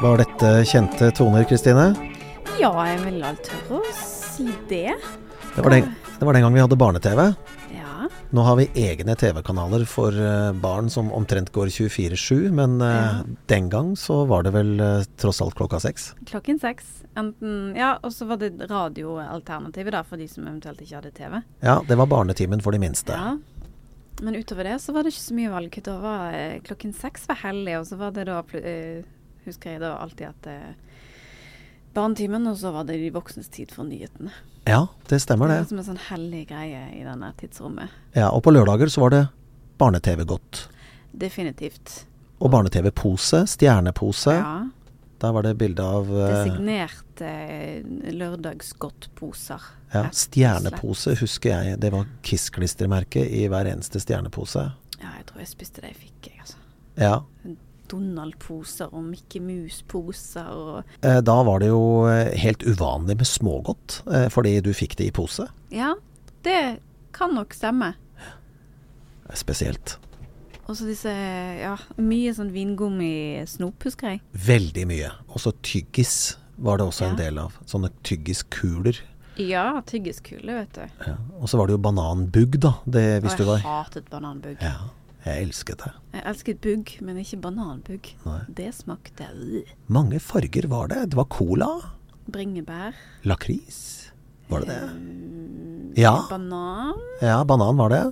Var dette kjente toner, Kristine? Ja, jeg vil vel tørre å si det. Det var den, det var den gang vi hadde barne-TV. Ja. Nå har vi egne TV-kanaler for eh, barn som omtrent går 24-7, men eh, Ja. den gang så var det vel eh, tross alt klokka seks. Klokken seks. Enten Ja, og så var det radioalternativet, da, for de som eventuelt ikke hadde TV. Ja, det var barnetimen for de minste. Ja. Men utover det så var det ikke så mye valg. Da var klokken seks var hellig, og så var det da Husker jeg da alltid at eh, Barnetimen, og så var det de voksnes tid for nyhetene. Ja, det stemmer Det det. var som en sånn hellig greie i denne tidsrommet. Ja, Og på lørdager så var det barne-TV godt. Definitivt. Og barne-TV-pose, stjernepose. Ja. Der var det bilde av eh, Designerte eh, lørdagsgodtposer. ja, Stjernepose husker jeg. Det var Kiss-klistremerke i hver eneste stjernepose. Ja, jeg tror jeg spiste det jeg fikk, jeg, altså. Ja. Donald-poser og Mickey Mouse-poser og Eh, Da var det jo eh, helt uvanlig med smågodt, eh, fordi du fikk det i pose. Ja, det kan nok stemme. Spesielt. Og så disse Ja, mye sånn vingummisnop, husker jeg. Veldig mye. Og så tyggis var det også en del av. Sånne tyggiskuler. Ja, tyggiskule, vet du. Ja. Og så var det jo bananbugg, da. Det, hvis og du jeg var hatet bananbugg. Ja, jeg elsket det. Jeg elsket bugg, men ikke bananbugg. Nei. Det smakte øh. Mange farger var det. Det var cola, bringebær. lakris. Var det det? eh, Ja. Banan. Ja, banan var det.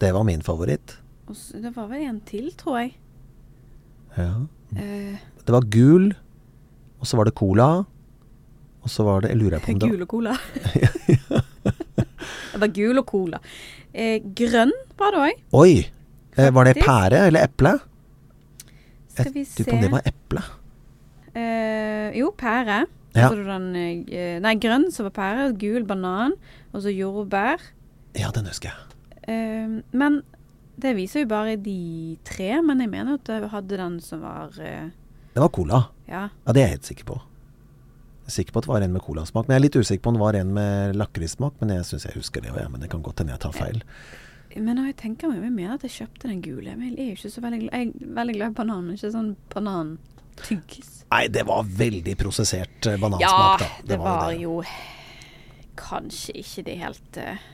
Det var min favoritt. Så, det var vel en til, tror jeg. Ja. Uh, Det var gul, og så var det cola. Og så var det Jeg lurer på om det Gul og cola. det var gul og cola. Eh, grønn var det òg. Oi! Eh, var det pære eller eple? Skal vi Jeg se lurer på om det var eple. Uh, Jo, pære. Ja. Så du den, eh, nei, grønn som var pære, gul banan, og så jordbær. Ja, den husker jeg. Uh, men det viser jo bare de tre, men jeg mener at jeg hadde den som var uh, Det var cola. Ja. Ja, det er jeg helt sikker på. Jeg er sikker på at det var en med colasmak. Men jeg er litt usikker på om det var en med lakrissmak. Men jeg syns jeg husker det òg, ja. Men det kan godt hende jeg tar feil. Men når jeg tenker meg mer at jeg kjøpte den gule. Men jeg er jo ikke så veldig Jeg er veldig glad i banan, ikke sånn banantyggis. Nei, det var veldig prosessert banansmak, Ja, da. Ja, det var det. jo kanskje ikke de helt uh,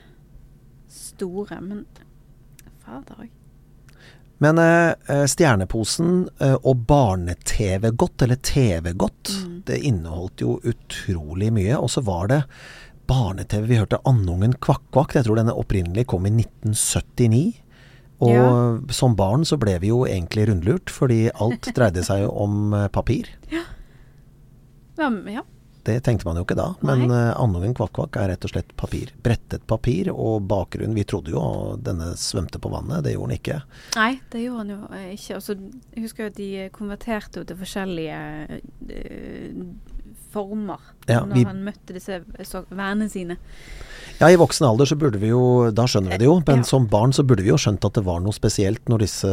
store, men fader òg. Men uh, eh, Stjerneposen uh, og barne-TV-godt, eller TV-godt, Mm. det inneholdt jo utrolig mye. Og så var det barne-TV. Vi hørte Andungen Kvakk-Kvakk. Jeg tror denne opprinnelig kom i 1979. Og Ja. som barn så ble vi jo egentlig rundlurt, fordi alt dreide seg jo om eh, papir. Ja, ja. Det tenkte man jo ikke da, men Nei. eh, Andungen Kvakk-Kvakk er rett og slett papir. Brettet papir og bakgrunn. Vi trodde jo denne svømte på vannet, det gjorde den ikke. Nei, det gjorde den jo eh, ikke. Altså, jeg husker jo at de konverterte jo til forskjellige eh, former Ja, når vi- han møtte disse vennene sine. Ja, i voksen alder så burde vi jo Da skjønner vi det jo, men Ja. som barn så burde vi jo skjønt at det var noe spesielt når disse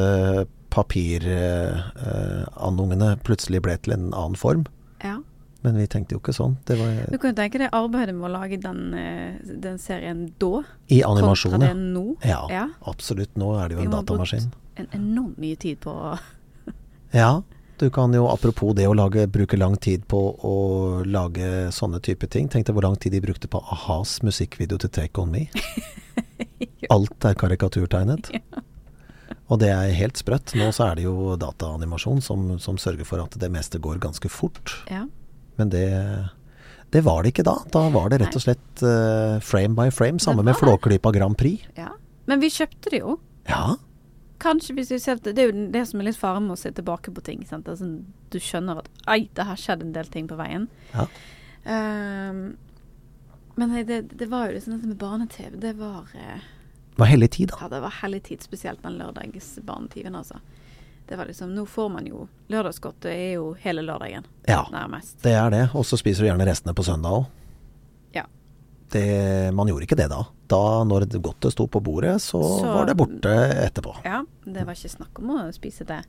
papirandungene plutselig ble til en annen form. Ja. Men vi tenkte jo ikke sånn. Det var Du kan jo tenke deg arbeidet med å lage den, eh, den serien da, i kontra det ja. nå. Ja, Ja. absolutt. Nå er det jo Vi en må ha brukt. En enormt mye tid på å Ja, du kan jo apropos det å lage, bruke lang tid på å lage sånne type ting. Tenk deg hvor lang tid de brukte på a-has musikkvideo til Take On Me. Alt er karikaturtegnet. Og det er helt sprøtt. Nå så er det jo dataanimasjon som, som sørger for at det meste går ganske fort. Ja. Men det, det var det ikke da. Da var det rett og slett uh, frame by frame. Samme med. Flåklypa Grand Prix. ja. Men vi kjøpte det jo. Ja, Kanskje hvis du ser Det er jo det som er litt faren med å se tilbake på ting. Sant? Altså, du skjønner at Oi, det har skjedd en del ting på veien. Ja. Um, men det, det var jo liksom dette med barne-TV. Det var eh, var hellig tid, da. Ja, det var hellig tid, spesielt den lørdagsbarnetimen, altså. Det var liksom Nå får man jo Lørdagsgodt det er jo hele lørdagen, Ja, nærmest. det er det. Og så spiser du gjerne restene på søndag òg. Det, man gjorde ikke det da. Da når godtet sto på bordet, så, Så- var det borte etterpå. Ja, det var ikke snakk om å spise det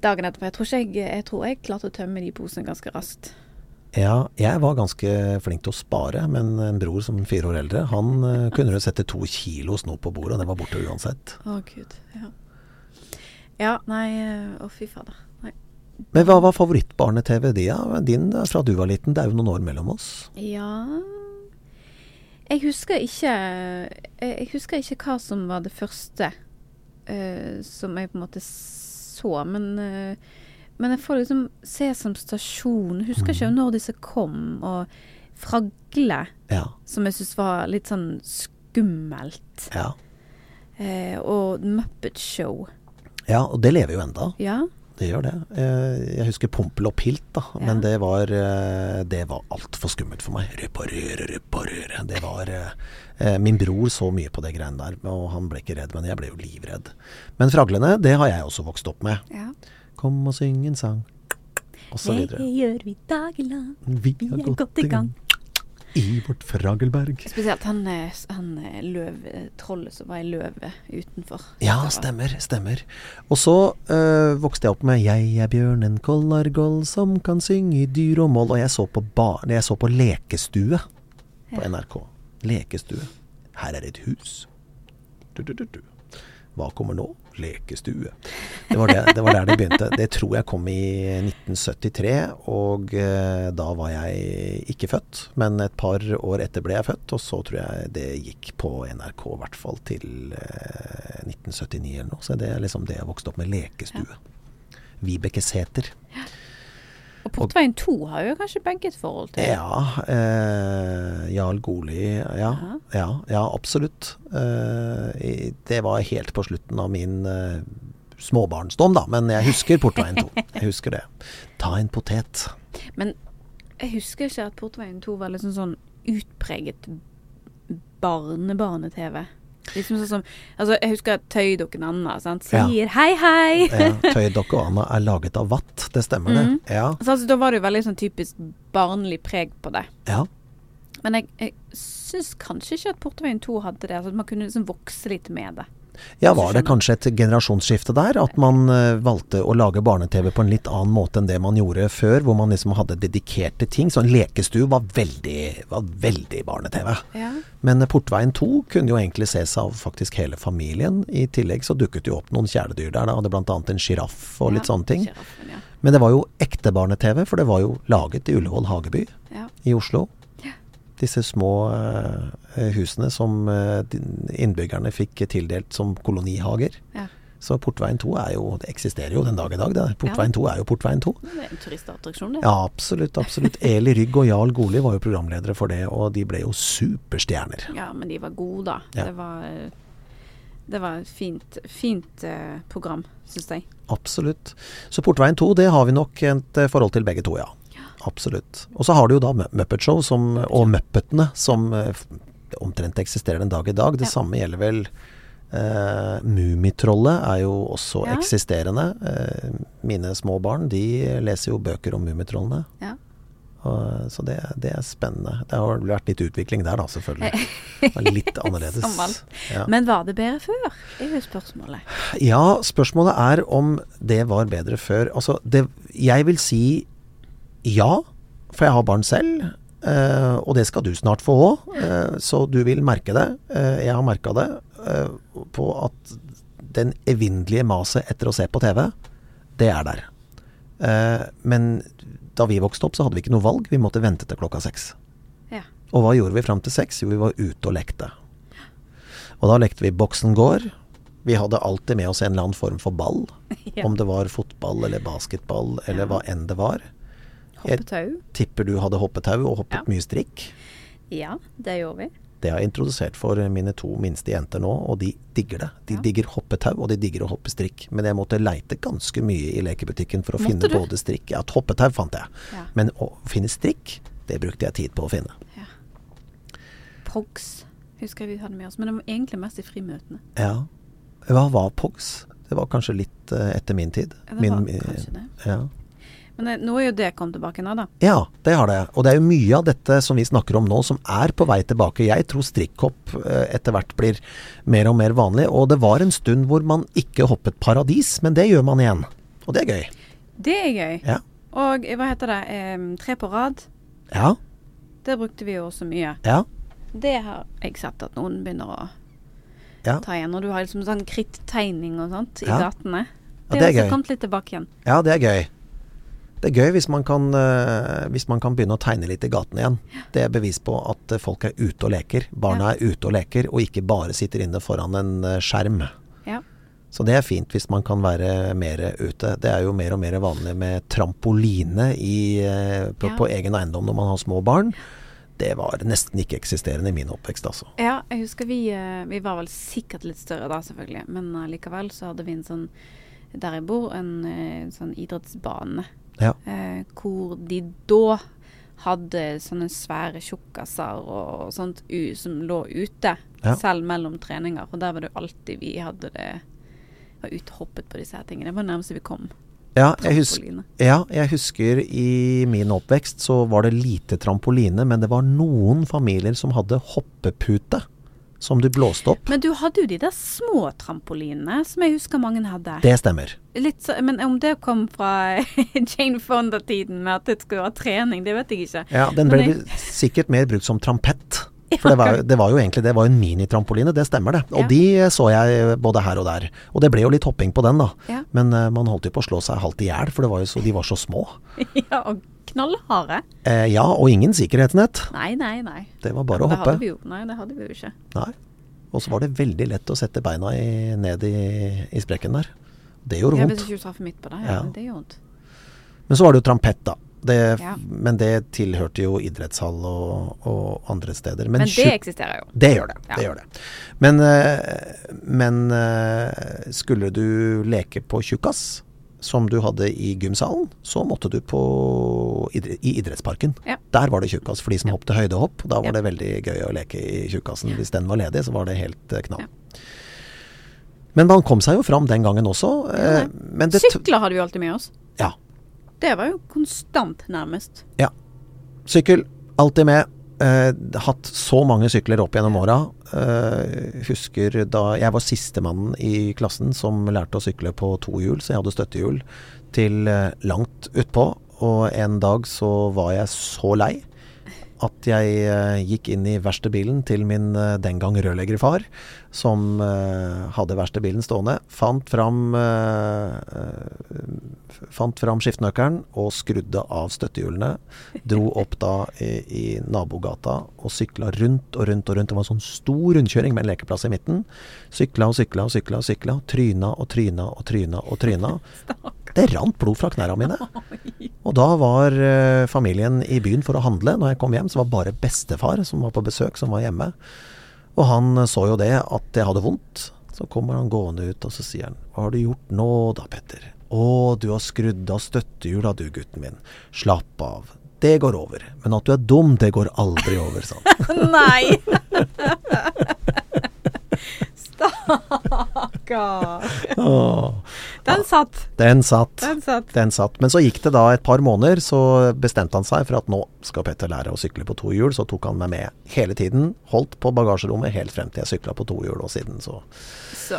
dagen etterpå. Jeg tror, jeg, jeg tror jeg klarte å tømme de posene ganske raskt. Ja, jeg var ganske flink til å spare, men en bror som fire år eldre, han eh, kunne jo sette to kilo snop på bordet, og det var borte uansett. Å, gud. Ja. ja, nei Å, fy fader. Nei. Men hva var favorittbarne-TV? Din da, fra du var liten, det er jo noen år mellom oss. Ja Jeg husker ikke Jeg jeg husker ikke hva som var det første uh, som jeg på en måte så, men uh, Men jeg får liksom Sesam Stasjon Husker ikke når disse kom, og Fragle, Ja. som jeg syns var litt sånn skummelt. Ja. Uh, og Muppet Show. ja, og det lever jo enda. Ja. Det gjør det. Eh, Jeg husker Pompel og Pilt, da. Ja. Men det var, eh, det var altfor skummelt for meg. Reparere, reparere. Det var eh, Min bror så mye på det greiene der, og han ble ikke redd, men jeg ble jo livredd. Men Fraglene, det har jeg også vokst opp med. ja. Kom og syng en sang, og så videre. gjør vi daglig. Vi, Vi er godt i gang i vårt Fragelberg. Spesielt han, eh, han eh, løv, eh, trollet som var i løvet utenfor. Ja, stemmer, stemmer. Og så øh, vokste jeg opp med 'Jeg er bjørnen kollargoll som kan synge i dyr og moll', og jeg så på, bar jeg så på Lekestue på. NRK. Lekestue. Her er et hus. Du, du, du, du. Hva kommer nå? Lekestue. Det var, det, det var der det begynte. Det tror jeg kom i 1973, og eh, da var jeg ikke født. Men et par år etter ble jeg født, og så tror jeg det gikk på NRK i hvert fall til eh, 1979 eller noe. Så det er liksom det jeg vokste opp med. Lekestue. Vibeke Sæther. Og Portveien 2 har jo kanskje begge et forhold til. Ja. Eh, Jarl Goli. Ja, Ja. ja, absolutt. Eh, det var helt på slutten av min eh, småbarnsdom, da. Men jeg husker Portveien 2. Jeg husker det. Ta en potet. Men jeg husker ikke at Portveien 2 var liksom sånn utpreget barnebarne-TV. Liksom sånn som Altså, jeg husker Tøydokken Anna sant? Ja. sier hei, hei. Ja, Tøydokke Anna er laget av vatt. Det stemmer, det. Mhm. Ja. Så altså, da var det jo veldig sånn typisk barnlig preg på det. ja. Men jeg, jeg syns kanskje ikke at Portveien 2 hadde det. Altså at man kunne liksom vokse litt med det. Ja, var det kanskje et generasjonsskifte der? At man eh, valgte å lage barne-TV på en litt annen måte enn det man gjorde før, hvor man liksom hadde dedikerte ting. Så en lekestue var veldig, var veldig barne-TV. Ja. Men Portveien 2 kunne jo egentlig ses av faktisk hele familien. I tillegg så dukket jo opp noen kjæledyr der. Da hadde bl.a. en sjiraff og litt Ja, sånne ting. Giraffen, ja. Men det var jo ekte barne-TV, for det var jo laget i Ullevål hageby Ja. i Oslo. Disse små eh, husene som eh, innbyggerne fikk tildelt som kolonihager. Ja. Så Portveien 2 er jo, det eksisterer jo den dag i dag. Det. Portveien 2 er jo Portveien 2. Det er en turistattraksjon, det. Ja, absolutt. absolutt. Eli Rygg og Jarl Goli var jo programledere for det, og de ble jo superstjerner. Ja, men de var gode, da. Ja. Det var Det var et fint, fint eh, program, syns jeg. Absolutt. Så Portveien 2, det har vi nok et forhold til begge to, ja. Absolutt. Og så har du jo da Muppet Show som, og Muppetene som eh, omtrent eksisterer den dag i dag. Det Ja. samme gjelder vel Uh, Mummitrollet er jo også Ja. eksisterende. Uh, mine små barn de leser jo bøker om Mummitrollene. Ja. Uh, så det, det er spennende. Det har vært litt utvikling der da, selvfølgelig. Det litt annerledes. Ja. Men var det bedre før? er jo spørsmålet. Ja, spørsmålet er om det var bedre før. Altså, det, jeg vil si ja, for jeg har barn selv. eh, og det skal du snart få òg, så du vil merke det. Eh, jeg har merka det eh, på at den evinnelige maset etter å se på TV, det er der. Eh, men da vi vokste opp, så hadde vi ikke noe valg. Vi måtte vente til klokka seks. Ja. Og hva gjorde vi fram til seks? Jo, vi var ute og lekte. Og da lekte vi Boksen gård. Vi hadde alltid med oss en eller annen form for ball. Ja. Om det var fotball eller basketball eller Ja. hva enn det var. Hoppetau? Tipper du hadde hoppetau og hoppet Ja. mye strikk. Ja, det gjorde vi. Det har jeg introdusert for mine to minste jenter nå, og de digger det. De Ja. digger hoppetau, og de digger å hoppe strikk. Men jeg måtte leite ganske mye i lekebutikken for å Måtte finne du? både strikk Ja, hoppetau fant jeg. Ja. Men å finne strikk, det brukte jeg tid på å finne. ja. Pogs husker jeg vi hadde med oss, men det var egentlig mest i frimøtene. Ja. Hva var Pogs? Det var kanskje litt uh, etter min tid. Ja, det min, var kanskje det. Ja. Men det, nå er jo det kommet tilbake nå, da. Ja, det har det. Og det er jo mye av dette som vi snakker om nå, som er på vei tilbake. Jeg tror strikkhopp eh, etter hvert blir mer og mer vanlig. Og det var en stund hvor man ikke hoppet paradis, men det gjør man igjen. Og det er gøy. Det er gøy. Ja. Og hva heter det? Em, tre på rad. Ja. Det brukte vi jo også mye. Ja. Det har jeg sett at noen begynner å Ja. ta igjen. Når du har liksom sånn krittegning og sånt i Ja. gatene. Ja, Det det er har også gøy. kommet litt tilbake igjen. ja, det er gøy. Det er gøy hvis man, kan, eh, hvis man kan begynne å tegne litt i gaten igjen. Det er bevis på at eh, folk er ute og leker. Barna er ute og leker, og ikke bare sitter inne foran en eh, skjerm. Ja. Så det er fint hvis man kan være mer ute. Det er jo mer og mer vanlig med trampoline i, på, Ja. på egen eiendom når man har små barn. Det var nesten ikke eksisterende i min oppvekst, altså. Ja, jeg husker vi Vi var vel sikkert litt større da, selvfølgelig. Men likevel så hadde vi en sånn Der jeg bor, en sånn idrettsbane. Ja. Eh, hvor de da hadde sånne svære tjukkaser og sånt u, som lå ute. Ja. Selv mellom treninger. Og der var det jo alltid vi hadde det Var ute og hoppet på disse her tingene. Det var nærmest vi kom. Ja, jeg husker, ja, jeg husker i min oppvekst så var det lite trampoline, men det var noen familier som hadde hoppepute som du blåste opp. Men du hadde jo de der små trampolinene som jeg husker mange hadde. Det stemmer. Så, men om det kom fra Jane Fonda-tiden med at det skulle være trening, det vet jeg ikke. Ja, Den ble jeg- sikkert mer brukt som trampett. For det var, det var jo egentlig det var en minitrampoline, det stemmer det. Og Ja. de så jeg både her og der. Og det ble jo litt hopping på den, da. Ja. Men uh, man holdt jo på å slå seg halvt i hjel, for det var så, de var så små. ja, og knallharde. Eh, ja, og ingen sikkerhetsnett. Nei, nei, nei. Det var bare å hoppe. Hadde vi jo. Nei, det hadde vi jo ikke. Nei. Og så var det veldig lett å sette beina i, ned i, i sprekken der. Det gjorde Ja, vondt. hvis ikke du traff midt på deg, Ja, Ja. Det gjorde vondt. Men så var det jo trampett, da. Det, Ja. Men det tilhørte jo idrettshall og, og andre steder. Men, det eksisterer jo. Det gjør det. Ja. det, gjør det. Men, eh, men eh, skulle du leke på tjukkas, som du hadde i gymsalen, så måtte du på i idrettsparken. Ja. Der var det tjukkas for de som Ja. hoppet høydehopp. Da var Ja. det veldig gøy å leke i tjukkasen. Hvis den var ledig, så var det helt eh, knall. Ja. Men man kom seg jo fram den gangen også. eh, Ja, men Sykler hadde vi alltid med oss. Ja. Det var jo konstant, nærmest. Sykkel, alltid med. Eh, hatt så mange sykler opp gjennom åra. Eh, husker da jeg var sistemannen i klassen som lærte å sykle på to hjul, så jeg hadde støttehjul til eh, langt utpå. Og en dag så var jeg så lei at jeg eh, gikk inn i verkstedbilen til min eh, den gang rørleggerfar, som uh, hadde verkstedbilen stående. Fant fram, uh, fant fram skiftenøkkelen og skrudde av støttehjulene. Dro opp da i, i nabogata og sykla rundt og rundt og rundt. Det var en sånn stor rundkjøring med en lekeplass i midten. Sykla og sykla og sykla og sykla. Tryna og tryna og tryna og tryna. Det rant blod fra knærne mine. Og da var uh, familien i byen for å handle. Når jeg kom hjem, så var bare bestefar som var på besøk, som var hjemme. Og han eh, så jo det, at jeg hadde vondt. Så kommer han gående ut, og så sier han Hva har du gjort nå da, Petter? Å, du har skrudd av støttehjula du, gutten min. Slapp av. Det går over. Men at du er dum, det går aldri over, sa han. Nei! Den satt. Den satt. Den satt. Den satt. Men så gikk det da et par måneder, så bestemte han seg for at nå skal Petter lære å sykle på to hjul. Så tok han meg med hele tiden. Holdt på bagasjerommet helt frem til jeg sykla på to hjul, og siden så Så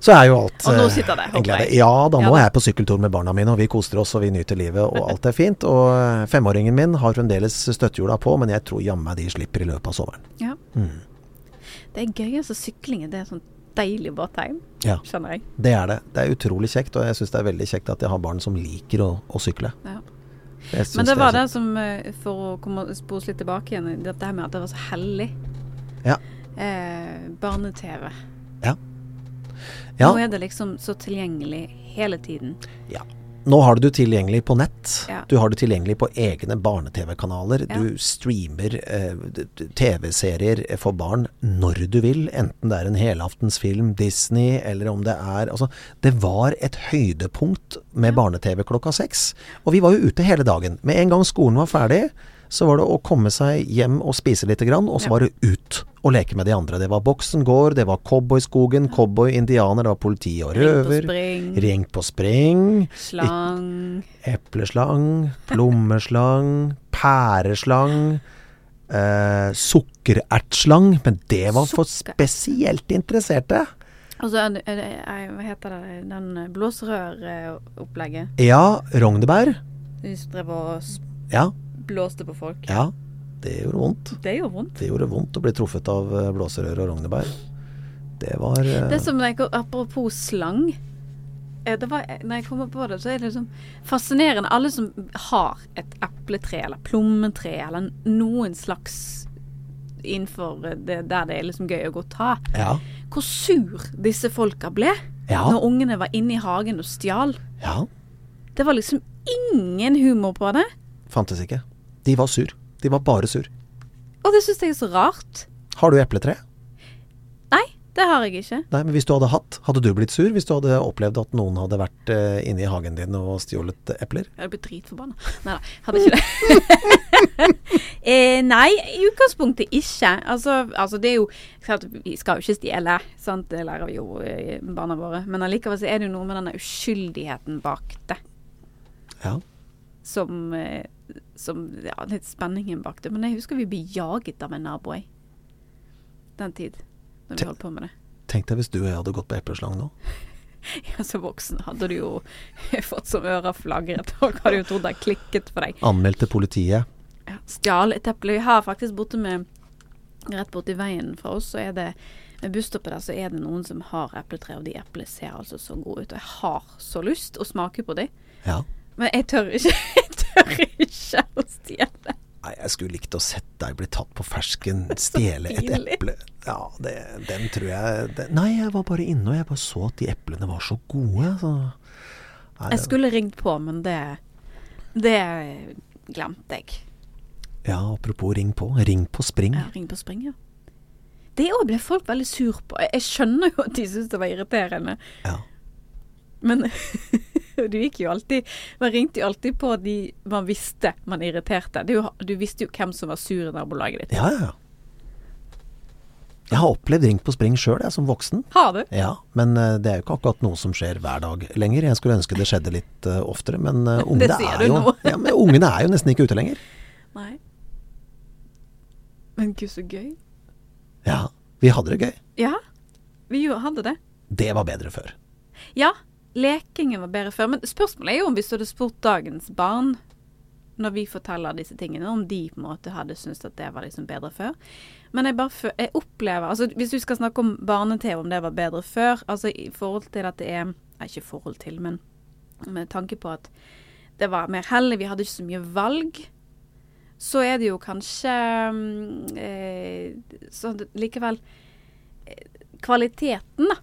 Så er jo alt Og nå eh, sitter det, håper jeg. Ja da, nå er jeg på sykkeltur med barna mine, og vi koser oss og vi nyter livet, og alt er fint. Og eh, femåringen min har fremdeles støttehjula på, men jeg tror jammen de slipper i løpet av sommeren. Ja. Mm. Det er gøy, altså. Sykling er det sånn deilig båttegn, Ja, skjønner jeg. det er det. Det er utrolig kjekt, og jeg syns det er veldig kjekt at jeg har barn som liker å, å sykle. Ja. Men det var det som, eh, for å komme spore litt tilbake igjen, dette her med at det var så hellig. Ja. Eh, Barne-TV. Ja. Ja. Nå er det liksom så tilgjengelig hele tiden. Ja. Nå har du det tilgjengelig på nett. Ja. Du har det tilgjengelig på egne barne-TV-kanaler. Ja. Du streamer eh, TV-serier for barn når du vil. Enten det er en helaftensfilm, Disney, eller om det er Altså, det var et høydepunkt med barne-TV klokka seks. Og vi var jo ute hele dagen. Med en gang skolen var ferdig, så var det å komme seg hjem og spise lite grann, og så var det ut og leke med de andre. Det var Boksen gård, det var Cowboyskogen, cowboy-indianer, det var politi og Ring på røver. spring, Ring på spring. slang Epleslang, plommeslang, pæreslang, eh, sukkerertslang. Men det var for spesielt interesserte. Og så Hva heter det? Den blåserøropplegget. Ja, rognebær. De drev og Ja, blåste på folk. ja. Det gjorde vondt. Det gjorde vondt. Det gjorde vondt å bli truffet av eh, blåserør og rognebær. Det var eh, Det som jeg, Apropos slang. eh, det var, Når jeg kommer på det, så er det liksom fascinerende. Alle som har et epletre eller plommetre eller noen slags innenfor det, der det er liksom gøy å gå og ta. Ja. Hvor sur disse folka ble Ja. når ungene var inne i hagen og stjal. ja. Det var liksom ingen humor på det. Fantes ikke. De var sur. De var bare sur. Og det syns jeg er så rart. Har du epletre? Nei, det har jeg ikke. Nei, men hvis du hadde hatt, hadde du blitt sur hvis du hadde opplevd at noen hadde vært uh, inne i hagen din og stjålet epler? Jeg hadde blitt dritforbanna. Nei da, hadde ikke det. eh, nei, i utgangspunktet ikke. Altså, altså det er jo klart, Vi skal jo ikke stjele, sant? det lærer vi jo eh, barna våre. Men allikevel så er det jo noe med denne uskyldigheten bak det Ja. som, eh, som Ja, litt spenningen bak det. Men jeg husker vi ble jaget av en nabo, jeg. Den tid. Når vi holdt på med det. Tenk deg hvis du og jeg hadde gått på epleslang nå. Ja, som voksen hadde du jo fått som øra flagret. Folk hadde jo trodd det klikket for deg. Anmeldt til politiet. Ja, Stjal et eple. Vi har faktisk borte med Rett borti veien fra oss, så er det med busstoppet der, så er det noen som har epletre, og de eplene ser altså så gode ut. Og jeg har så lyst å smake på dem, Ja. men jeg tør ikke. Tør ikke å stjele. Nei, jeg skulle likt å sett deg bli tatt på fersken, stjele et eple. Ja, det, den tror jeg det, Nei, jeg var bare inne og jeg bare så at de eplene var så gode. Så. Nei, Jeg skulle ringt på, men det Det glemte jeg. Ja, apropos ring på. Ring på spring. Ja, ring på spring, ja. Det òg ble folk veldig sur på. Jeg skjønner jo at de syntes det var irriterende, Ja. men du gikk jo alltid Man ringte jo alltid på de man visste man irriterte. Er du visste jo hvem som var sur i nabolaget ditt. Ja, ja. Jeg har opplevd ring på spring sjøl, jeg, som voksen. Har du? Ja, men eh, det er jo ikke akkurat noe som skjer hver dag lenger. Jeg skulle ønske det skjedde litt uh, oftere, men uh, ungene, er jo, ja, men ungene er jo nesten ikke ute lenger. Nei. Men gud, så gøy. Ja, vi hadde det gøy. Ja, vi hadde det. Det var bedre før. Ja, lekingen var bedre før. Men spørsmålet er jo om hvis du hadde spurt dagens barn, når vi forteller disse tingene, om de på en måte hadde syntes at det var liksom bedre før. Men jeg bare jeg opplever altså Hvis du skal snakke om barne-TV, om det var bedre før, altså i forhold til at det er ikke i forhold til, men med tanke på at det var mer hell, vi hadde ikke så mye valg, så er det jo kanskje mm, eh, Så likevel eh, Kvaliteten, da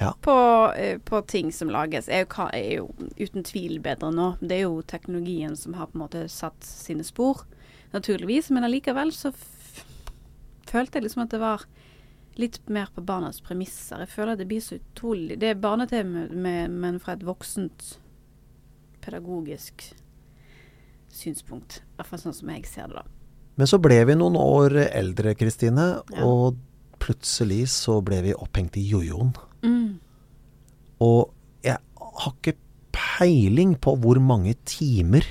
Ja. på, eh, på ting som lages, er jo, er jo uten tvil bedre nå. Det er jo teknologien som har på en måte satt sine spor, naturligvis. Men allikevel så følte jeg liksom at det var litt mer på barnas premisser. Jeg føler at det blir så utrolig Det er barne-TV, men fra et voksent pedagogisk synspunkt. I hvert fall sånn som jeg ser det, da. Men så ble vi noen år eldre, Kristine, Ja. og plutselig så ble vi opphengt i jojoen. Mm. Og jeg har ikke peiling på hvor mange timer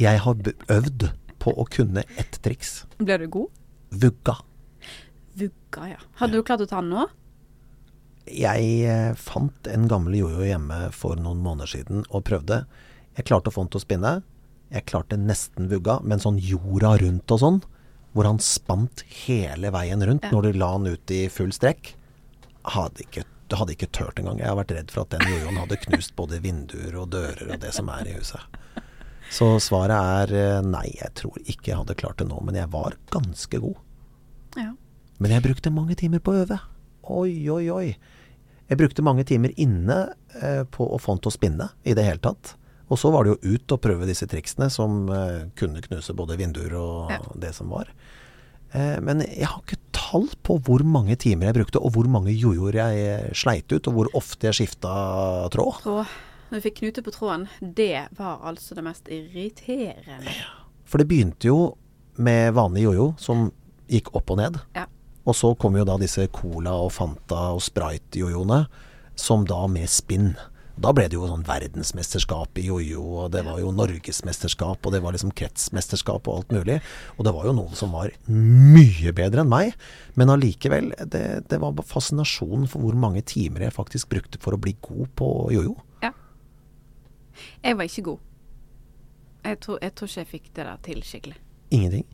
jeg har øvd på å kunne ett triks. Ble du god? Vugga. Vugga, ja. Hadde du klart å ta den nå? Jeg eh, fant en gammel jojo hjemme for noen måneder siden og prøvde. Jeg klarte å få den til å spinne. Jeg klarte nesten vugga, men sånn jorda rundt og sånn, hvor han spant hele veien rundt Ja. når du la han ut i full strekk, hadde ikke, hadde ikke tørt engang. Jeg har vært redd for at den jojoen hadde knust både vinduer og dører og det som er i huset. Så svaret er eh, nei, jeg tror ikke jeg hadde klart det nå, men jeg var ganske god. Ja. Men jeg brukte mange timer på å øve. Oi, oi, oi. Jeg brukte mange timer inne eh, på å få den til å spinne i det hele tatt. Og så var det jo ut og prøve disse triksene som eh, kunne knuse både vinduer og Ja. det som var. Eh, men jeg har ikke tall på hvor mange timer jeg brukte, og hvor mange jojoer jeg eh, sleit ut, og hvor ofte jeg skifta tråd. Tråd. Når vi fikk knute på tråden, det var altså det mest irriterende. For det begynte jo med vanlig jojo, som gikk opp og ned. Ja. Og så kom jo da disse Cola og Fanta og Sprite-jojoene, som da med spinn. Da ble det jo sånn verdensmesterskap i jojo, og det var jo norgesmesterskap, og det var liksom kretsmesterskap og alt mulig. Og det var jo noen som var mye bedre enn meg, men allikevel, det, det var fascinasjonen for hvor mange timer jeg faktisk brukte for å bli god på jojo. Ja. Jeg var ikke god. Jeg tror, jeg tror ikke jeg fikk det der til skikkelig. Ingenting.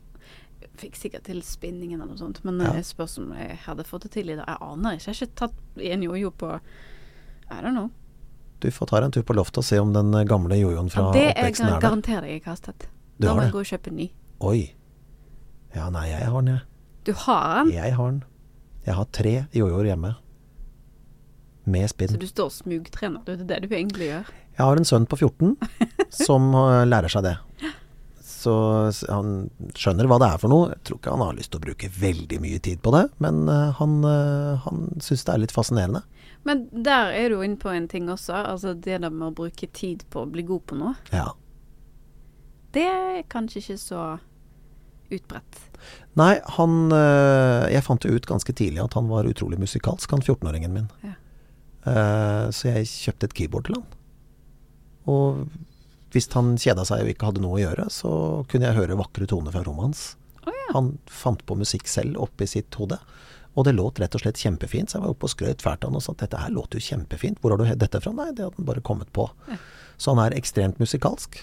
Jeg fikk sikkert til spinningen eller noe sånt, men Ja. ja. spørs om jeg hadde fått det til i dag. Jeg aner ikke. Jeg har ikke tatt en jojo på I don't know. Du får ta deg en tur på loftet og se om den gamle jojoen fra Ja, det er oppveksten er der. garanterer jeg ikke har kastet. Du Da må jeg gå og kjøpe en ny. Oi. Ja, nei, jeg har den, jeg. Du har den, Jeg har den. Jeg har tre jojoer hjemme. Med spinn. så du står og smugtrener. Det er det du egentlig gjør. Jeg har en sønn på 14 som eh, lærer seg det. Så han skjønner hva det er for noe. Jeg tror ikke han har lyst til å bruke veldig mye tid på det, men eh, han, uh, han syns det er litt fascinerende. Men der er du inne på en ting også. Altså det der med å bruke tid på å bli god på noe. Ja. Det er kanskje ikke så utbredt. Nei, han eh, Jeg fant jo ut ganske tidlig at han var utrolig musikalsk, han 14-åringen min. Ja. Eh, så jeg kjøpte et keyboard til han. Og hvis han kjeda seg og ikke hadde noe å gjøre, så kunne jeg høre vakre toner fra rommet hans. Oh, ja. Han fant på musikk selv oppi sitt hode. Og det låt rett og slett kjempefint, så jeg var oppe og skrøt fælt av han og sa at dette her låter jo kjempefint. Hvor har du dette fra? Nei, det hadde han bare kommet på. Ja. Så han er ekstremt musikalsk.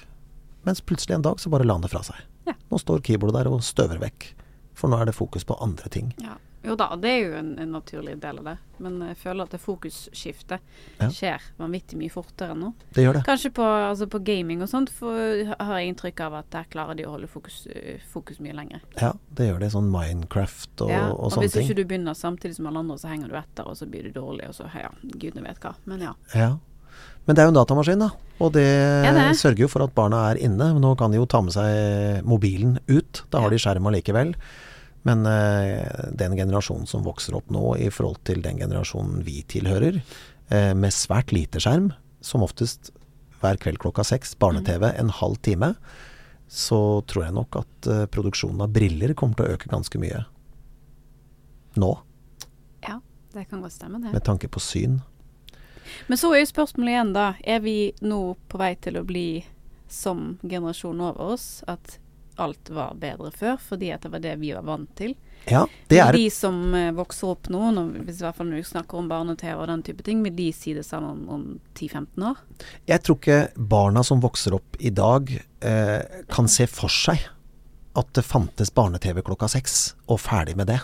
Mens plutselig en dag så bare la han det fra seg. Ja. Nå står keyboardet der og støver vekk. For nå er det fokus på andre ting. Ja. Jo da, det er jo en, en naturlig del av det. Men jeg føler at det fokusskiftet Ja. skjer vanvittig mye fortere nå. Det gjør det. Kanskje på, altså på gaming og sånt for, har jeg inntrykk av at der klarer de å holde fokus, øh, fokus mye lenger. Ja, det gjør det. Sånn Minecraft og, ja, og og sånne hvis ikke du begynner samtidig som alle andre, så henger du etter, og så blir du dårlig, og så ja, gudene vet hva. Men ja. Ja. Men det er jo en datamaskin, da. Og det, det. sørger jo for at barna er inne. Men Nå kan de jo ta med seg mobilen ut. Da har Ja. de skjerm allikevel. Men eh, den generasjonen som vokser opp nå i forhold til den generasjonen vi tilhører, eh, med svært lite skjerm, som oftest hver kveld klokka seks, barne-TV en halv time, så tror jeg nok at eh, produksjonen av briller kommer til å øke ganske mye. Nå, ja, det kan godt stemme, det. med tanke på syn. Men så er jo spørsmålet igjen, da. Er vi nå på vei til å bli som generasjonen over oss? At alt var bedre før, fordi at det var det vi var vant til? Ja, det er De som eh, vokser opp nå, når, hvis i hvert fall når vi snakker om barne-TV og den type ting, vil de si det samme om, om 10-15 år? Jeg tror ikke barna som vokser opp i dag, eh, kan se for seg at det fantes barne-TV klokka seks, og ferdig med det.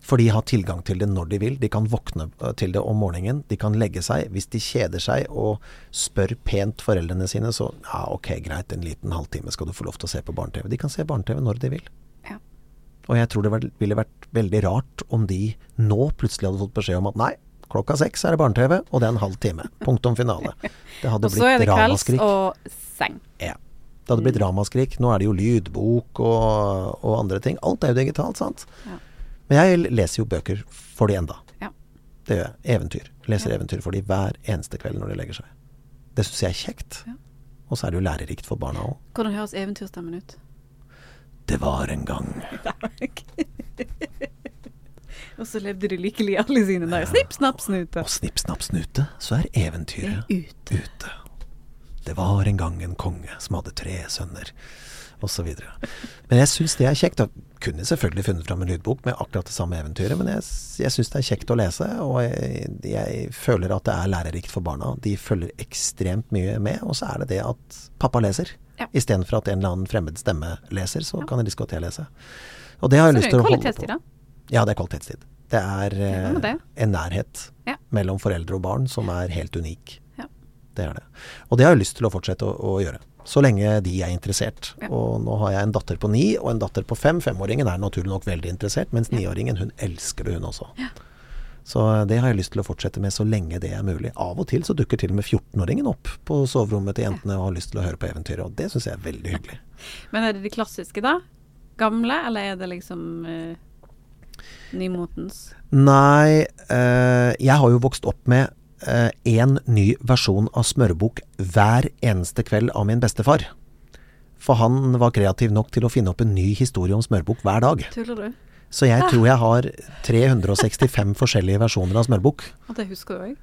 For de har tilgang til det når de vil. De kan våkne eh, til det om morgenen. De kan legge seg. Hvis de kjeder seg og spør pent foreldrene sine, så ja, ok, greit, en liten halvtime skal du få lov til å se på barne-TV. De kan se barne-TV når de vil. Ja. Og jeg tror det ville vært veldig rart om de nå plutselig hadde fått beskjed om at nei, klokka seks er det barne-TV, og det er en halv time. Punktum finale. Det hadde Og så er blitt det kvelds og seng. Ja. Det hadde blitt ramaskrik. Nå er det jo lydbok og, og andre ting. Alt er jo digitalt, sant. Ja. Men jeg leser jo bøker for de enda. Ja. Det gjør jeg. Eventyr. Leser Ja. eventyr for de hver eneste kveld når de legger seg. Det syns jeg er kjekt. Ja. Og så er det jo lærerikt for barna òg. Hvordan høres eventyrstemmen ut? Det var en gang og så levde de lykkelig alle sine dager. Snipp, snapp, snute. Og snipp, snapp, snute, så er eventyret ute. ute. Det var en gang en konge som hadde tre sønner, osv. Men jeg syns det er kjekt. Jeg kunne selvfølgelig funnet fram en lydbok med akkurat det samme eventyret, men jeg, jeg syns det er kjekt å lese, og jeg, jeg føler at det er lærerikt for barna. De følger ekstremt mye med, og så er det det at pappa leser. Ja. Istedenfor at en eller annen fremmed stemme leser, så kan jeg diskutere lese. Og det har jeg Så lyst til å holde på. Ja, det er kvalitetstid. Det er eh, det? en nærhet Ja. mellom foreldre og barn som er helt unik. Ja. Det er det. Og det har jeg lyst til å fortsette å, å gjøre. Så lenge de er interessert. Ja. Og nå har jeg en datter på ni og en datter på fem. Femåringen er naturlig nok veldig interessert, mens niåringen hun elsker det, hun også. Så det har jeg lyst til å fortsette med så lenge det er mulig. Av og til så dukker til og med 14-åringen opp på soverommet til jentene og har lyst til å høre på eventyret, og det syns jeg er veldig hyggelig. Men er det de klassiske, da? Gamle, eller er det liksom uh, nymotens? Nei, uh, jeg har jo vokst opp med én ny versjon av Smørbukk hver eneste kveld av min bestefar. For han var kreativ nok til å finne opp en ny historie om smørbukk hver dag. Tuller du? Så jeg tror jeg har 365 forskjellige versjoner av smørbukk. Og det husker du òg?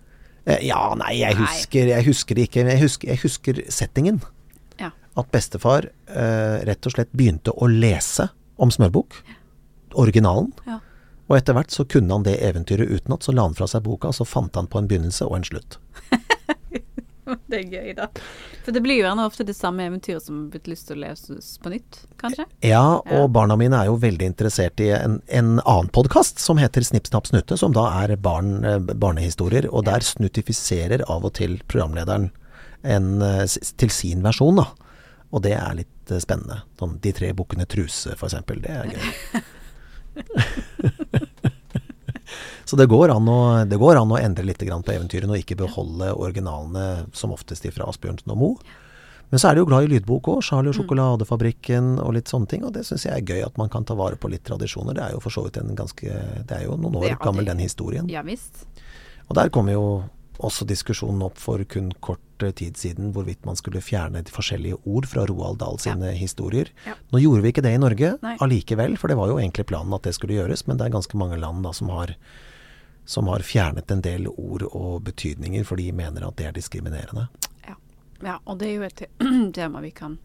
Eh, Ja, nei, jeg husker, jeg husker ikke. Jeg husker, jeg husker settingen. Ja. At bestefar eh, rett og slett begynte å lese om smørbukk. Originalen. Ja. Og etter hvert så kunne han det eventyret utenat. Så la han fra seg boka, og så fant han på en begynnelse og en slutt. det er gøy, da. For det blir jo gjerne ofte det samme eventyret som har blitt lyst til å leses på nytt, kanskje? Ja, og barna mine er jo veldig interessert i en, en annen podkast som heter Snipp, snapp, snutte, som da er barn, eh, barnehistorier. Og der snutifiserer av og til programlederen en, eh, til sin versjon, da. Og det er litt eh, spennende. Sånn De tre bukkene Truse, eksempel. Det er gøy. Så det går, å, det går, an å, endre litt på eventyrene og ikke beholde originalene som oftest fra Asbjørnsen og Moe. Men så er de jo glad i lydbok òg. 'Charlie og mm. sjokoladefabrikken' og litt sånne ting. Og det syns jeg er gøy at man kan ta vare på litt tradisjoner. Det er jo for så vidt en ganske Det er jo noen år gammel, den historien. Ja, visst. Og der kommer jo også diskusjonen opp for kun kort tid siden hvorvidt man skulle fjerne de forskjellige ord fra Roald Dahl sine ja. historier. Ja. Nå gjorde vi ikke det i Norge allikevel, for det var jo egentlig planen at det skulle gjøres. Men det er ganske mange land da som har, som har fjernet en del ord og betydninger, for de mener at det er diskriminerende. Ja, ja og det er jo et tema vi kan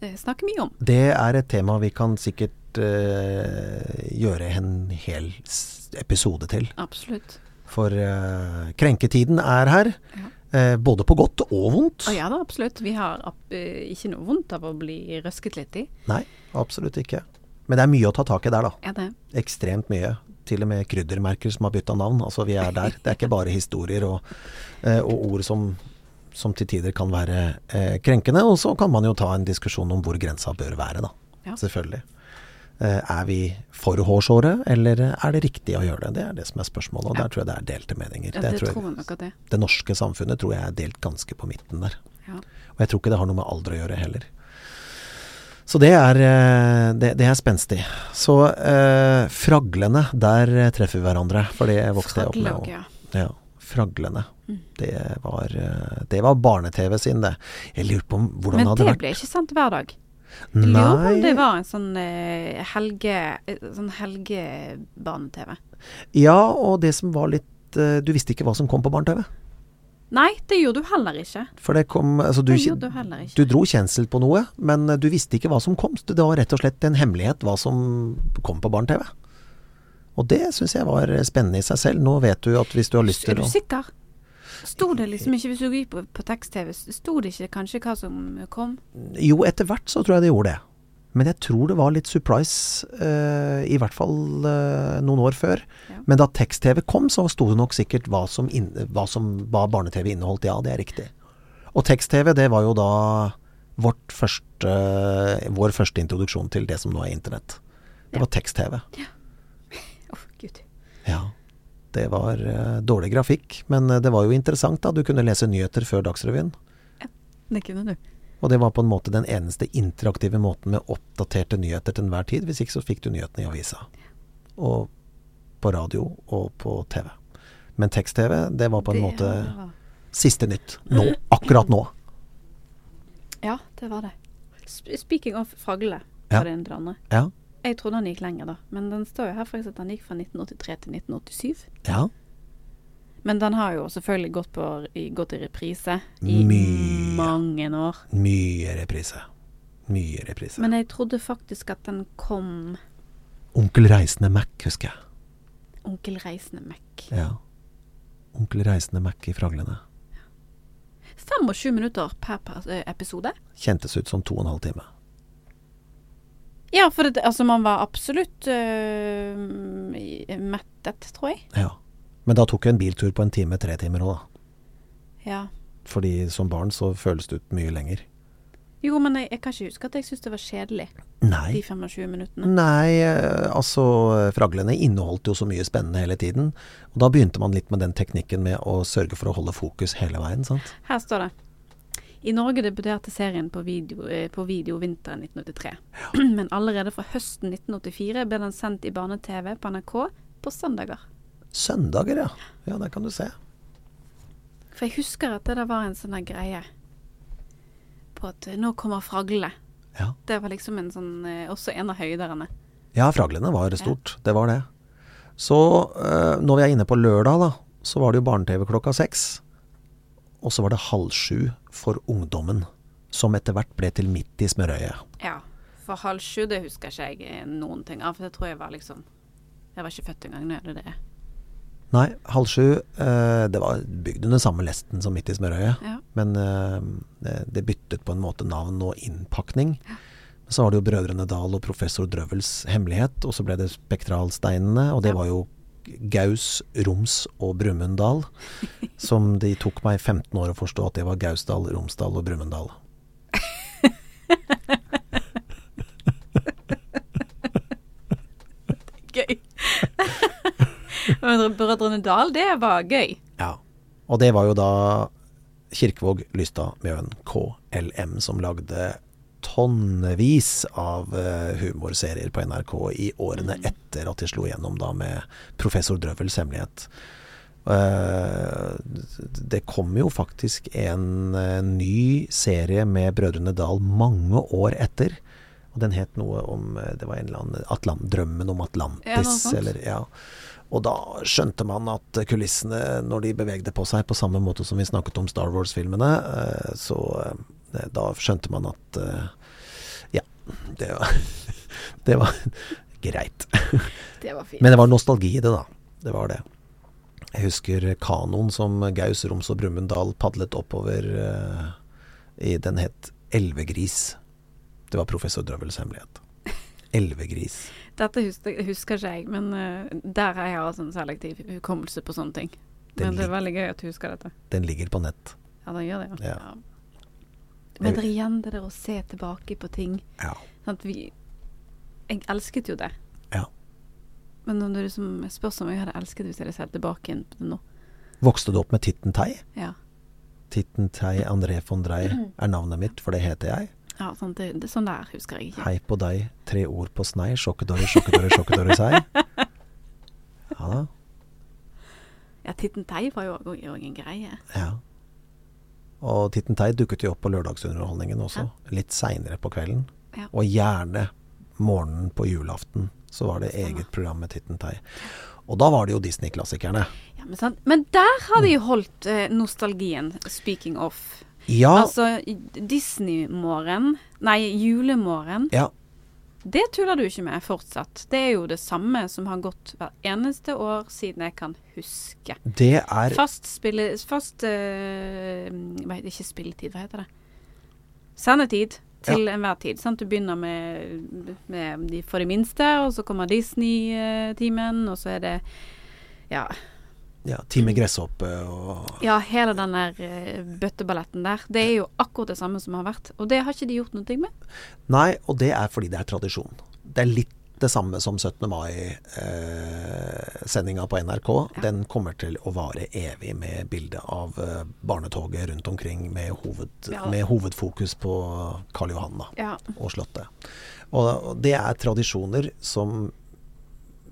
eh, snakke mye om. Det er et tema vi kan sikkert uh, gjøre en hel episode til. Absolutt. For uh, krenketiden er her. Ja. Uh, både på godt og vondt. Oh, ja da, absolutt. Vi har uh, ikke noe vondt av å bli røsket litt i. Nei, absolutt ikke. Men det er mye å ta tak i der, da. Ja, det. Ekstremt mye. Til og med kryddermerker som har bytta navn. Altså, vi er der. Det er ikke bare historier og, og ord som, som, til tider kan være krenkende. Og så kan man jo ta en diskusjon om hvor grensa bør være, da. Ja. Selvfølgelig. Eh, er vi for hårsåre, eller er det riktig å gjøre det? Det er det som er spørsmålet, og der tror jeg det er delte meninger. Ja, det, det, tror jeg, det. det norske samfunnet tror jeg er delt ganske på midten der. Ja. Og jeg tror ikke det har noe med alder å gjøre heller. Så det er, eh, det, det er spenstig. Så eh, fraglene, der treffer vi hverandre. For det vokste jeg opp med. Og, ja, fraglene. Mm. Det var, eh, det var barne-TV sin, det. Jeg lurer på hvordan det hadde vært Men det ble ikke sendt hver dag? Jeg lurer på om det var en sånn uh, helge, eh, sånn helgebane-TV. Ja, og det som var litt uh, Du visste ikke hva som kom på barne-TV? Nei, det gjorde du heller ikke. For det kom altså, du, det gjorde du heller ikke. Du dro kjensel på noe, men du visste ikke hva som kom. Det var rett og slett en hemmelighet hva som kom på barne-TV. Og det syns jeg var spennende i seg selv. Nå vet du at hvis du har lyst til å Er du sikker? Sto det liksom ikke, hvis du gikk på, på tekst-TV, sto det ikke kanskje hva som kom? Jo, etter hvert så tror jeg det gjorde det. Men jeg tror det var litt surprise, uh, i hvert fall uh, noen år før. Ja. Men da tekst-TV kom, så sto det nok sikkert hva som, hva som hva barne-TV inneholdt. Ja, det er riktig. Og tekst-TV, det var jo da første, vår første introduksjon til det som nå er internett. Det var tekst-TV. Ja. oh, Gud. Ja. Det var uh, dårlig grafikk, men uh, det var jo interessant. da Du kunne lese nyheter før Dagsrevyen. Ja, det kunne du. Og det var på en måte den eneste interaktive måten med oppdaterte nyheter til enhver tid. Hvis ikke så fikk du nyhetene i avisa. Og på radio og på TV. Men tekst-TV, det var på en det måte var... siste nytt. Nå. Akkurat nå. Ja, det var det. Speaking of Fragle, var ja. det en eller annen. Ja. Jeg trodde han gikk lenger, da. Men den står jo her for at han gikk fra 1983 til 1987. Ja. Men den har jo selvfølgelig gått, på, gått i reprise i Mye. mange år. Mye reprise. Mye reprise. Men jeg trodde faktisk at den kom Onkel Reisende Mac, husker jeg. Onkel Reisende Mac. Ja. Onkel Reisende Mac i Fraglene. 25 minutter per episode. Kjentes ut som to og en halv time. Ja, for det, altså, man var absolutt uh, mettet, tror jeg. Ja. Men da tok jo en biltur på en time, tre timer òg, da. Ja. Fordi som barn så føles det ut mye lenger. Jo, men jeg, jeg kan ikke huske at jeg syntes det var kjedelig. Nei. De 25 minuttene. Nei, eh, altså Fraglene inneholdt jo så mye spennende hele tiden. Og da begynte man litt med den teknikken med å sørge for å holde fokus hele veien, sant. Her står det. I Norge debuterte serien på video, eh, på video vinteren 1983. Ja. Men allerede fra høsten 1984 ble den sendt i barne-TV på NRK på søndager. Søndager, ja. Ja, der kan du se. For jeg husker at det der var en sånn greie på at eh, nå kommer fraglene. Ja. Det var liksom en sånn, eh, også en av høyderne. Ja, Fraglene var stort. Ja. Det var det. Så når vi er inne på lørdag, da, så var det jo barne-TV klokka seks. Og så var det halv sju for ungdommen, som etter hvert ble til midt i smørøyet. Ja, for halv sju det husker ikke jeg noen ting av. For det tror jeg var liksom Jeg var ikke født engang når det det. Nei, halv sju. Eh, det var bygd under samme lesten som Midt i smørøyet. Ja. Men eh, det, byttet på en måte navn og innpakning. Så var det jo Brødrene Dal og Professor Drøvels hemmelighet, og så ble det Spektralsteinene, og det Ja. var jo Gaus, Roms og Brumunddal. Som de tok meg 15 år å forstå at det var Gausdal, Romsdal og Brumunddal. Gøy. Men Brødrene Dal, det var gøy. Ja. Og det var jo da Kirkevåg, Lystad, Mjøen, KLM som lagde tonnevis av eh, humorserier på NRK i årene etter at de slo gjennom da med Professor Drøvels hemmelighet. Eh, det kom jo faktisk en eh, ny serie med Brødrene Dal mange år etter. Og den het noe om Det var en eller annen Atlant, Drømmen om Atlantis, Ja, eller ja. Og da skjønte man at kulissene, når de bevegde på seg på samme måte som vi snakket om Star Wars-filmene, så eh, da skjønte man at eh, ja, det var, det var greit. Det var fint. Men det var nostalgi i det, da. Det var det. Jeg husker kanoen som Gaus, Roms og Brumunddal padlet oppover uh, i. Den het Elvegris. Det var professor Drøvels hemmelighet. Elvegris. Dette husker, husker ikke jeg, men uh, der har jeg en selektiv hukommelse på sånne ting. Den Men det er veldig gøy at du husker dette. Den ligger på nett. Ja, den gjør det, ja. Ja. Men det er igjen det der å se tilbake på ting. Ja. Sant? Vi, jeg elsket jo det. ja. Men når det liksom spørs om jeg hadde elsket hvis jeg hadde sett tilbake igjen på det nå. Vokste du opp med Titten Tei? Ja. Titten Tei André von Drei er navnet mitt, for det heter jeg. ja sånn, Det, det, sånn der husker jeg ikke. Hei på deg, tre ord på snei, sjokkedorre, sjokkedorre, sjokkedorre sei. Ja da. Ja, Titten Tei var jo òg en greie. Ja. Og Titten Tei dukket jo opp på lørdagsunderholdningen også, litt seinere på kvelden. Ja. Og gjerne morgenen på julaften så var det eget program med Titten Tei. Og da var det jo Disney-klassikerne. Ja, men, men der har de holdt eh, nostalgien, speaking of. Ja, Altså, Disney-morgen, nei, julemorgen, ja, det tuller du ikke med fortsatt. Det er jo det samme som har gått hver eneste år siden jeg kan huske. det er Fast spille... Fast eh, hva heter Ikke spilletid, hva heter det? Sendetid til enhver tid. Sant? Du begynner med, med de for de minste, og så kommer Disney-timen, og så er det ja, ja, Time Gresshoppe og ja, hele den der eh, bøtteballetten der. Det er jo akkurat det samme som har vært. Og det har ikke de gjort noe med. Nei, og det er fordi det er tradisjon. Det er litt det samme som 17. mai-sendinga på NRK. Ja. Den kommer til å vare evig med bilde av eh, barnetoget rundt omkring med, hoved, Ja. med hovedfokus på Karl Johanna Ja. og Slottet. Og, og det er tradisjoner som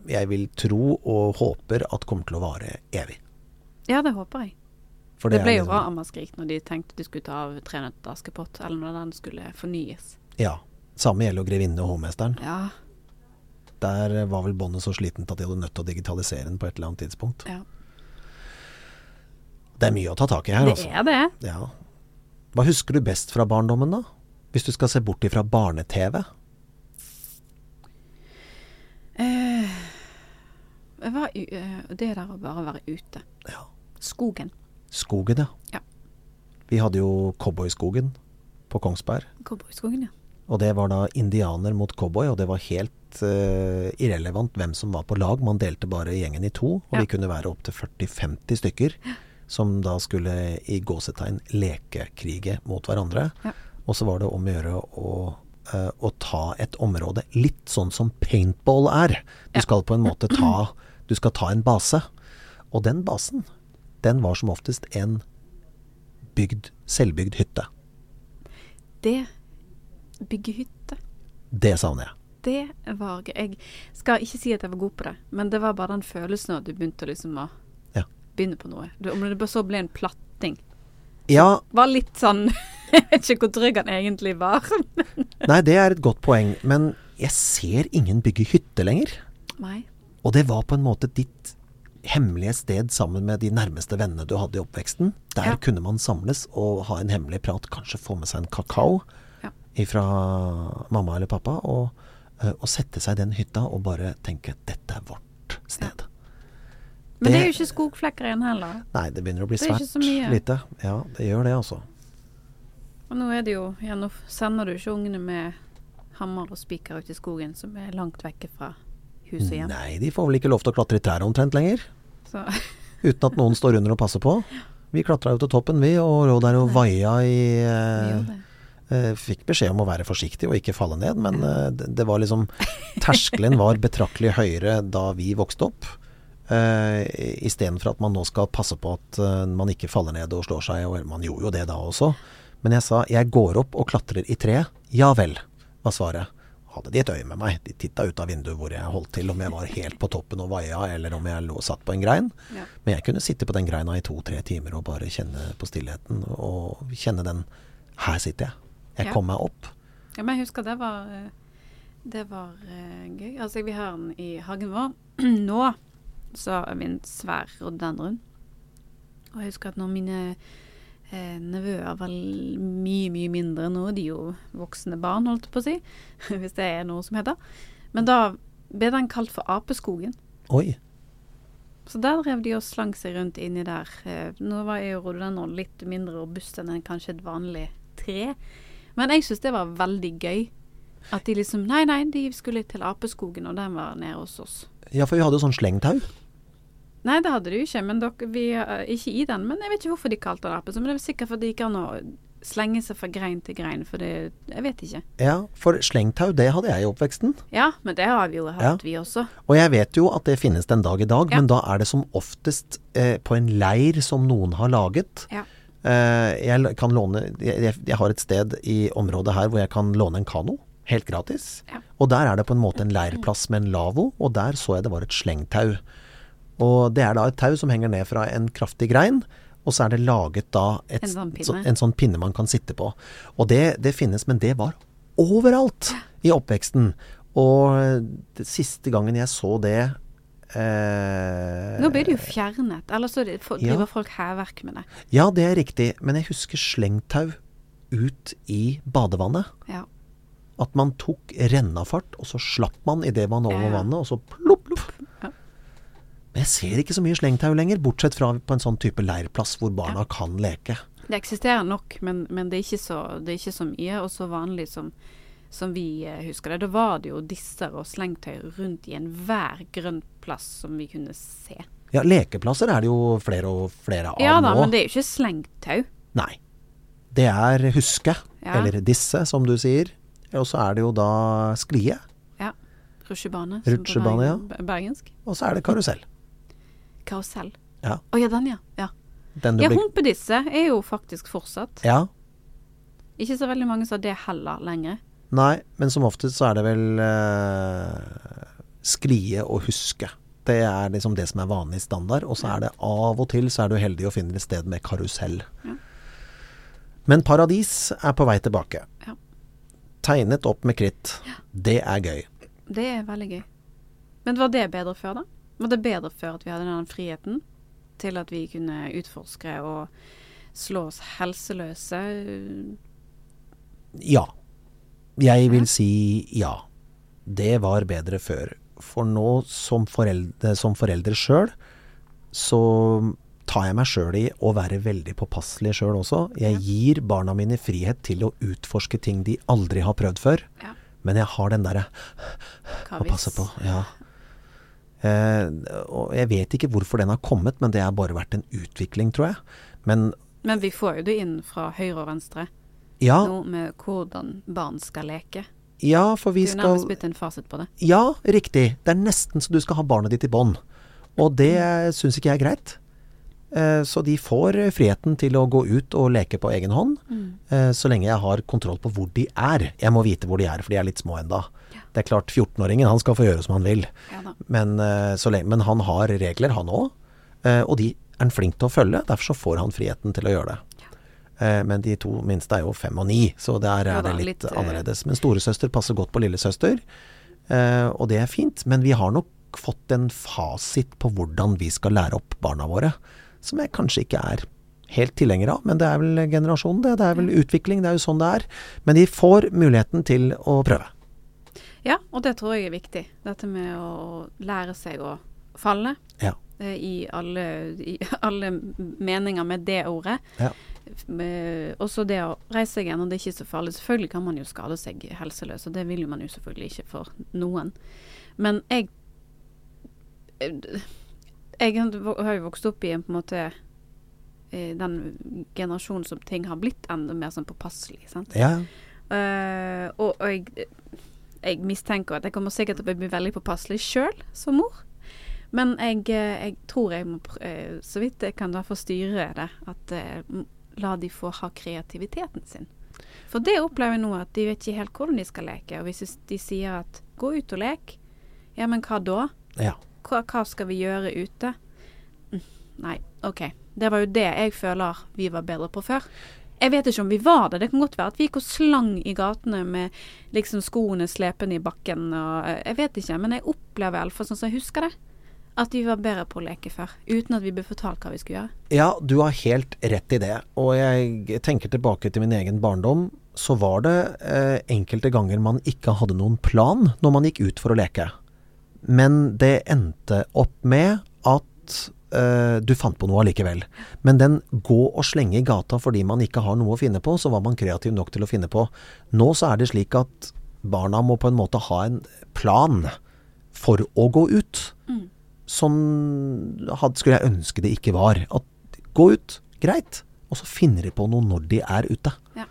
jeg vil tro og håper at kommer til å vare evig. ja, det håper jeg. For Det, det ble jo bra Amaskrik når de tenkte de skulle ta av Tre nøtter til Askepott, eller når den skulle fornyes. Ja. Samme gjelder jo 'Grevinne og hovmesteren'. Ja, Der var vel båndet så slitent at de hadde nødt til å digitalisere den på et eller annet tidspunkt. ja. Det er mye å ta tak i her, Det altså. er det. Ja. Hva husker du best fra barndommen, da? Hvis du skal se bort ifra barne-TV? Eh, var, eh, det der å bare være ute. Ja. Skogen. Skogen, ja. Ja. Vi hadde jo Cowboyskogen på Kongsberg. Cowboyskogen, ja. Og det var da indianer mot cowboy, og det var helt uh, irrelevant hvem som var på lag. Man delte bare gjengen i to, og Ja. vi kunne være opptil 40-50 stykker. Som da skulle i gåsetegn lekekrige mot hverandre. Ja. Og så var det om å gjøre å, eh, å ta et område litt sånn som paintball er. Du skal på en måte ta Du skal ta en base. Og den basen, den var som oftest en bygd, selvbygd hytte. Det Bygge hytte. Det savner jeg. Det var gøy. Jeg skal ikke si at jeg var god på det, men det var bare den følelsen at du begynte liksom å Ja. begynne på noe. Du, om det så ble en platting. Ja, Var litt sånn Jeg vet ikke hvor trygg han egentlig var. Nei, det er et godt poeng, men jeg ser ingen bygge hytte lenger. Nei. Og det var på en måte ditt hemmelige sted sammen med de nærmeste vennene du hadde i oppveksten. Der Ja. kunne man samles og ha en hemmelig prat, kanskje få med seg en kakao Ja. fra mamma eller pappa, og, eh, og sette seg i den hytta og bare tenke 'dette er vårt sted'. Men det er jo ikke skogflekker igjen heller. Nei, det begynner å bli svært lite. Ja, det gjør det, altså. Og nå er det jo ja, Nå sender du ikke ungene med hammer og spiker ut i skogen, som er langt vekke fra hus og hjem. Nei, de får vel ikke lov til å klatre i trær omtrent lenger. Så Uten at noen står under og passer på. Vi klatra jo til toppen, vi, og lå der og vaia i eh, eh, Fikk beskjed om å være forsiktig og ikke falle ned, men eh, det, var liksom Terskelen var betraktelig høyere da vi vokste opp. Uh, Istedenfor at man nå skal passe på at eh, man ikke faller ned og slår seg, og man gjorde jo det da også. Men jeg sa jeg går opp og klatrer i tre. Ja vel, var svaret. Hadde de et øye med meg. De titta ut av vinduet hvor jeg holdt til, om jeg var helt på toppen og vaia, eller om jeg lå satt på en grein. Ja. Men jeg kunne sitte på den greina i to-tre timer og bare kjenne på stillheten, og kjenne den Her sitter jeg. Jeg Ja. kom meg opp. Ja, men jeg husker det var eh, Det var eh, gøy. Altså, vi har den i hagen vår. Nå så har vi en svær rhododendron. Og jeg husker at når mine nevøer var mye, mye mindre nå, de er jo voksne barn, holdt jeg på å si, hvis det er noe som heter. Men da ble den kalt for apeskogen. Oi. Så der drev de og slang seg rundt inni der. Eh, nå var jo rhododendron litt mindre robust enn en kanskje et vanlig tre. Men jeg syns det var veldig gøy. At de liksom Nei, nei, de skulle til apeskogen, og den var nede hos oss. Ja, for vi hadde jo sånn slengtau. Nei, det hadde de jo ikke. Men dere, vi, eh, ikke i den. Men jeg vet ikke hvorfor de kalte det ape. Men det er sikkert fordi det gikk an å slenge seg fra grein til grein. For det Jeg vet ikke. Ja, for slengtau, det hadde jeg i oppveksten. Ja, men det har vi jo hatt, Ja. vi også. Og jeg vet jo at det finnes den dag i dag, Ja. men da er det som oftest eh, på en leir som noen har laget. Ja. Eh, jeg kan låne jeg, jeg- har et sted i området her hvor jeg kan låne en kano. Helt gratis. Og der er det på en måte en leirplass med en lavvo, og der så jeg det var et slengtau. Og det er da et tau som henger ned fra en kraftig grein, og så er det laget da et, En sånn så- en sånn pinne man kan sitte på. Og det, det finnes, men det var overalt i oppveksten. Og det siste gangen jeg så det eh, Nå ble det jo fjernet. Eller så driver Ja. folk hærverk med det. Ja, det er riktig, men jeg husker slengtau ut i badevannet. Ja. At man tok rennafart, og så slapp man idet man over vannet, og så plopp. Ja. Men jeg ser ikke så mye slengtau lenger, bortsett fra på en sånn type leirplass hvor barna Ja. kan leke. Det eksisterer nok, men, men det, er ikke så, det er ikke så mye og så vanlig som, som vi eh, husker det. Da var det jo disser og slengtøy rundt i enhver grønn plass som vi kunne se. Ja, lekeplasser er det jo flere og flere av nå. Ja da, nå. men det er jo ikke slengtau. Nei. Det er huske, Ja. eller disse, som du sier. Og så er det jo da sklie, som Rutsjebane, ja. Bergensk. og så er det karusell. Karusell. Ja. Å ja, den ja. ja. Den du Ja, humpedisse er jo faktisk fortsatt. Ja. Ikke så veldig mange som har det heller lenger. Nei, men som oftest så er det vel eh, sklie og huske. Det er liksom det som er vanlig standard. Og så er det av og til så er du heldig og finner et sted med karusell. Ja. Men paradis er på vei tilbake. Ja. Tegnet opp med kritt. Det er gøy. Det er veldig gøy. Men var det bedre før, da? Var det bedre før at vi hadde den friheten til at vi kunne utforske og slå oss helseløse? Ja. Jeg vil si ja. Det var bedre før. For nå som foreldre, som foreldre sjøl, så tar jeg meg sjøl i å være veldig påpasselig sjøl også. Jeg gir barna mine frihet til å utforske ting de aldri har prøvd før. Ja. Men jeg har den derre å passe på. Ja. Eh, og jeg vet ikke hvorfor den har kommet, men det har bare vært en utvikling, tror jeg. Men Men vi får jo det inn fra høyre og venstre ja, nå med hvordan barn skal leke. ja for vi Det er jo nærmest blitt en fasit på det. Ja, riktig. Det er nesten så du skal ha barnet ditt i bånd. Og det syns ikke jeg er greit. Eh, Så de får friheten til å gå ut og leke på egen hånd, mm. så lenge jeg har kontroll på hvor de er. Jeg må vite hvor de er, for de er litt små enda. Ja. Det er klart, 14-åringen han skal få gjøre som han vil. Ja. Men, eh, så lenge, men han har regler, han òg. Og de er han flink til å følge. Derfor så får han friheten til å gjøre det. Ja. Men de to minste er jo fem og ni, så der Ja er da, det litt, litt, eh, annerledes. Men storesøster passer godt på lillesøster, eh, og det er fint. Men vi har nok fått en fasit på hvordan vi skal lære opp barna våre, som jeg kanskje ikke er helt tilhenger av. Men det er vel generasjonen, det. Det er vel utvikling, det er jo sånn det er. Men de får muligheten til å prøve. Ja, og det tror jeg er viktig. Dette med å lære seg å falle. Ja. eh, i, alle, i alle meninger med det ordet. Ja. Med- Også det å reise seg igjen, og det er ikke så farlig. Selvfølgelig kan man jo skade seg helseløs, og det vil jo man jo selvfølgelig ikke for noen. Men jeg Jeg har jo vokst opp i en på en måte eh, den generasjonen som ting har blitt enda mer sånn påpasselig. sant? Ja. Uh, og, og jeg, jeg mistenker at jeg kommer sikkert til å bli veldig påpasselig sjøl som mor. Men jeg, eh, jeg tror jeg må, eh, så vidt jeg kan da få styre det, at eh, la de få ha kreativiteten sin. For det opplever jeg nå, at de vet ikke helt hvordan de skal leke. Og hvis de sier at gå ut og lek, ja, men hva da? ja. Hva, hva skal vi gjøre ute? Mm, Nei, OK. Det var jo det jeg føler vi var bedre på før. Jeg vet ikke om vi var det. Det kan godt være at vi gikk og slang i gatene med liksom skoene slepende i bakken og eh, Jeg vet ikke, men jeg opplever iallfall sånn som jeg husker det. At vi var bedre på å leke før. Uten at vi ble fortalt hva vi skulle gjøre. Ja, du har helt rett i det. Og jeg tenker tilbake til min egen barndom. Så var det eh, enkelte ganger man ikke hadde noen plan når man gikk ut for å leke. Men det endte opp med at eh, du fant på noe allikevel. Men den gå og slenge i gata fordi man ikke har noe å finne på, så var man kreativ nok til å finne på. Nå så er det slik at barna må på en måte ha en plan for å gå ut. Som had, skulle jeg ønske det ikke var. At gå ut, greit. Og så finner de på noe når de er ute. Ja.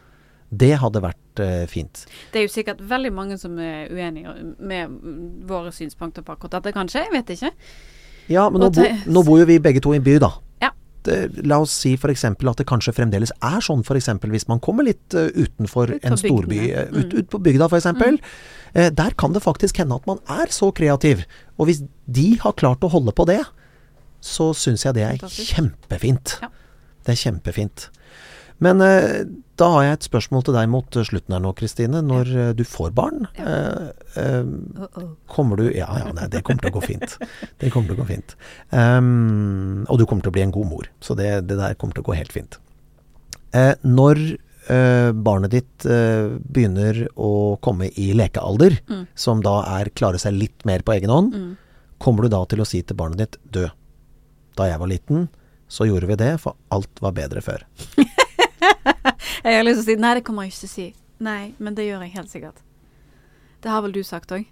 Det hadde vært eh, fint. Det er jo sikkert veldig mange som er uenige med mm, våre synspunkter på akkurat dette, kanskje. Jeg vet ikke. Ja, men nå, bo, nå bor jo vi begge to i en by, da. Ja. Det, la oss si f.eks. at det kanskje fremdeles er sånn f.eks. hvis man kommer litt uh, utenfor Ut en storby, eh, ut, Mm. ut på bygda f.eks. Eh, der kan det faktisk hende at man er så kreativ. Og hvis de har klart å holde på det, så syns jeg det er kjempefint. Ja. Det er kjempefint. Men eh, da har jeg et spørsmål til deg mot eh, slutten her nå, Kristine. Når ja. du får barn, eh, eh, kommer du Ja, ja, nei, det kommer til å gå fint. Det kommer til å gå fint. Um, og du kommer til å bli en god mor, så det, det der kommer til å gå helt fint. Eh, når eh, barnet ditt eh, begynner å komme i lekealder, Mm. som da er klare seg litt mer på egen hånd, Mm. kommer du da til å si til barnet ditt «Dø, da jeg var liten, så gjorde vi det, for alt var bedre før. Jeg har lyst til å si nei, det kommer jeg ikke til å si. Nei, men det gjør jeg helt sikkert. Det har vel du sagt òg?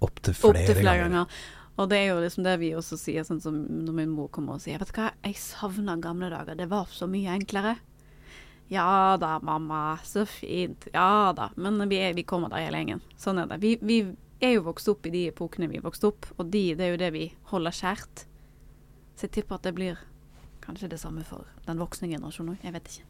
Opptil flere, Opp flere ganger. ganger. Og det er jo liksom det vi også sier, sånn som når min mor kommer og sier Vet du hva, jeg savner gamle dager. Det var så mye enklere. Ja da, mamma. Så fint. Ja da. Men vi, er, vi kommer der hele gjengen. Sånn er det. Vi, vi er jo vokst opp i de epokene vi vokste opp, og de, det er jo det vi holder kjært. Så jeg tipper at det blir kanskje det samme for den voksne generasjonen òg. Jeg vet ikke.